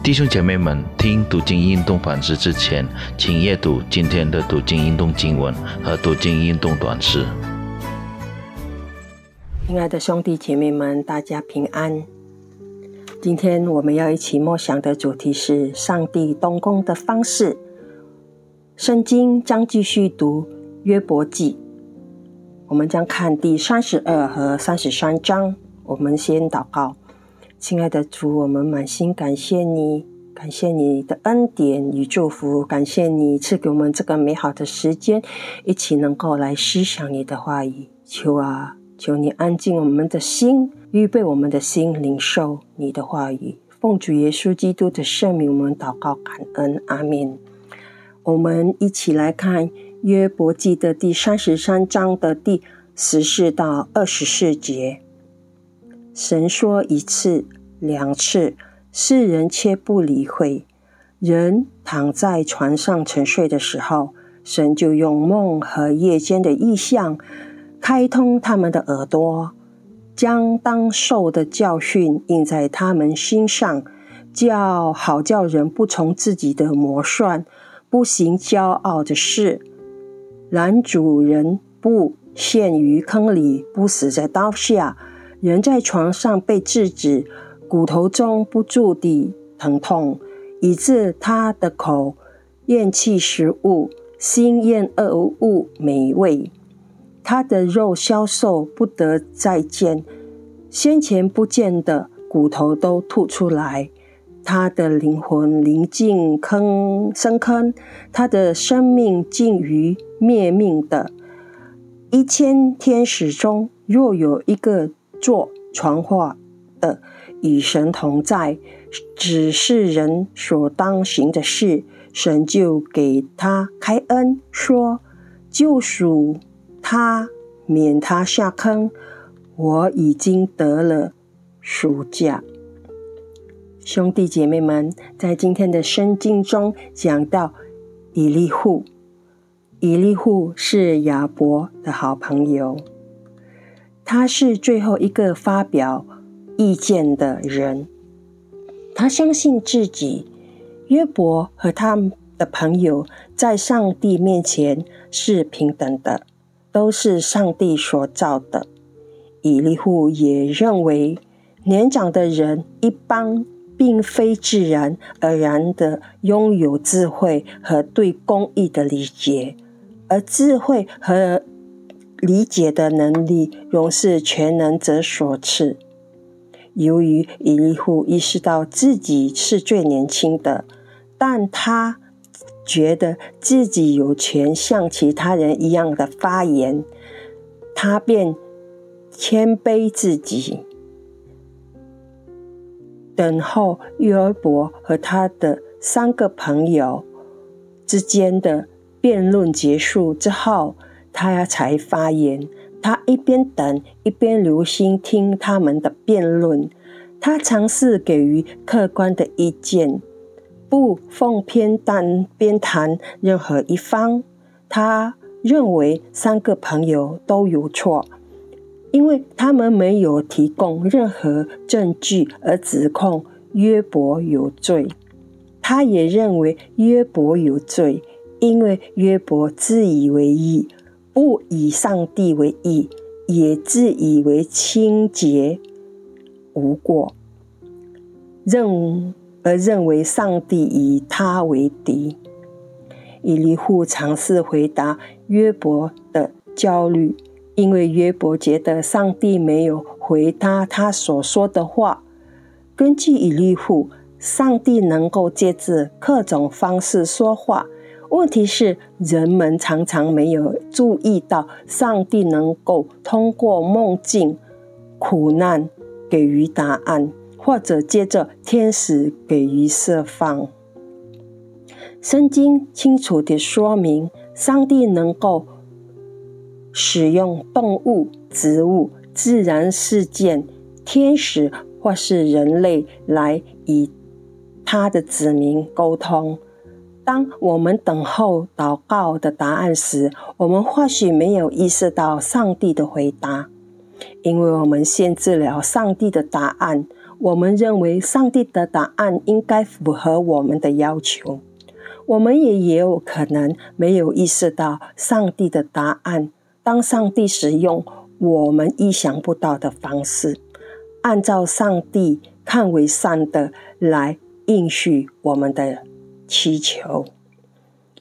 弟兄姐妹们，听读经运动反思之前，请阅读今天的读经运动经文和读经运动短诗。亲爱的兄弟姐妹们，大家平安。今天我们要一起默想的主题是上帝动工的方式。圣经将继续读约伯记，我们将看第三十二和三十三章。我们先祷告。亲爱的主，我们满心感谢你，感谢你的恩典与祝福，感谢你赐给我们这个美好的时间，一起能够来思想你的话语。求啊，求你安静我们的心，预备我们的心，领受你的话语。奉主耶稣基督的圣名，我们祷告感恩，阿门。我们一起来看约伯记的第三十三章的第十四到二十四节。神说一次、两次，世人却不理会。人躺在床上沉睡的时候，神就用梦和夜间的异象，开通他们的耳朵，将当受的教训印在他们心上，叫好叫人不从自己的魔算，不行骄傲的事，男主人不陷于坑里，不死在刀下。人在床上被制止，骨头中不住地疼痛，以致他的口厌弃食物，心厌恶物美味。他的肉消瘦，不得再见，先前不见的骨头都吐出来。他的灵魂临近坑深坑，他的生命近于灭命的。一千天使中，若有一个。做传话的与神同在，只是人所当行的事，神就给他开恩，说救赎他，免他下坑。我已经得了暑假。兄弟姐妹们，在今天的圣经中讲到以利户，以利户是亚伯的好朋友。他是最后一个发表意见的人。他相信自己，约伯和他的朋友在上帝面前是平等的，都是上帝所造的。以利户也认为，年长的人一般并非自然而然的拥有智慧和对公义的理解，而智慧和。理解的能力，仍是全能者所赐。由于以利户意识到自己是最年轻的，但他觉得自己有权像其他人一样的发言，他便谦卑自己，等候约伯和他的三个朋友之间的辩论结束之后。他才发言。他一边等，一边留心听他们的辩论。他尝试给予客观的意见，不奉偏袒偏袒任何一方。他认为三个朋友都有错，因为他们没有提供任何证据而指控约伯有罪。他也认为约伯有罪，因为约伯自以为意。不以上帝为义，也自以为清洁无过，认而认为上帝以他为敌。以利户尝试回答约伯的焦虑，因为约伯觉得上帝没有回答他所说的话。根据以利户，上帝能够借着各种方式说话。问题是，人们常常没有注意到，上帝能够通过梦境、苦难给予答案，或者接着天使给予释放。圣经清楚地说明，上帝能够使用动物、植物、自然事件、天使或是人类来与他的子民沟通。当我们等候祷告的答案时，我们或许没有意识到上帝的回答，因为我们限制了上帝的答案。我们认为上帝的答案应该符合我们的要求。我们也也有可能没有意识到上帝的答案。当上帝使用我们意想不到的方式，按照上帝看为善的来应许我们的祈求，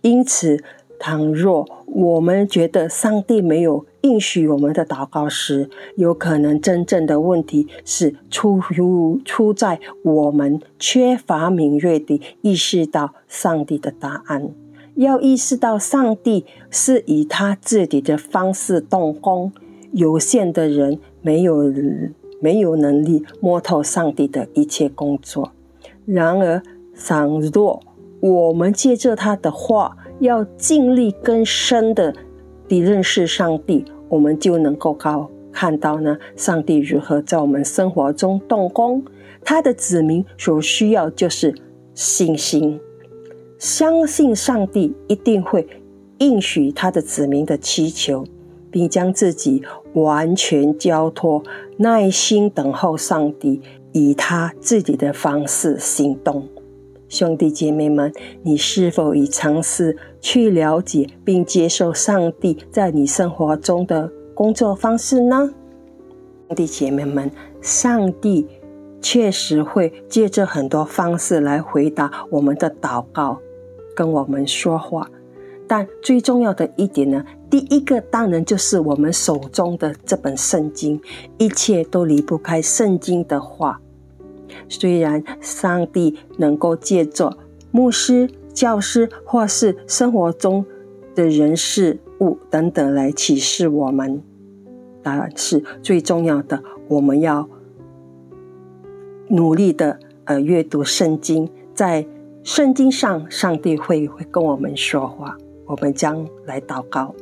因此。倘若我们觉得上帝没有应许我们的祷告时，有可能真正的问题是出于出在我们缺乏敏锐地意识到上帝的答案。要意识到上帝是以他自己的方式动工，有限的人没有没有能力摸透上帝的一切工作。然而，倘若我们借着他的话，要尽力更深的地认识上帝，我们就能够高看到呢，上帝如何在我们生活中动工。他的子民所需要就是信心，相信上帝一定会应许他的子民的祈求，并将自己完全交托，耐心等候上帝以他自己的方式行动。兄弟姐妹们，你是否已尝试去了解并接受上帝在你生活中的工作方式呢？兄弟姐妹们，上帝确实会借着很多方式来回答我们的祷告，跟我们说话。但最重要的一点呢，第一个当然就是我们手中的这本圣经，一切都离不开圣经的话。虽然上帝能够借着牧师、教师或是生活中的人事物等等来启示我们，但是最重要的，我们要努力的呃阅读圣经，在圣经上，上帝会会跟我们说话。我们将来祷告，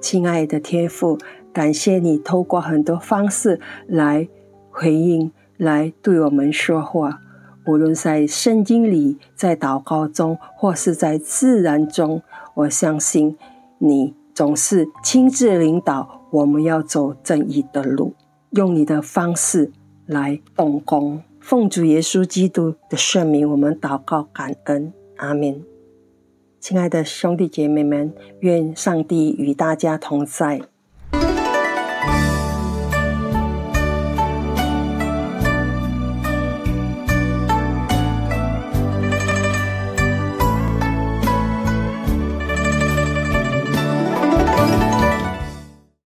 亲爱的天父，感谢你透过很多方式来回应。来对我们说话，无论在圣经里、在祷告中，或是在自然中，我相信你总是亲自领导我们要走正义的路，用你的方式来动工。奉主耶稣基督的圣名，我们祷告感恩，阿门。亲爱的兄弟姐妹们，愿上帝与大家同在。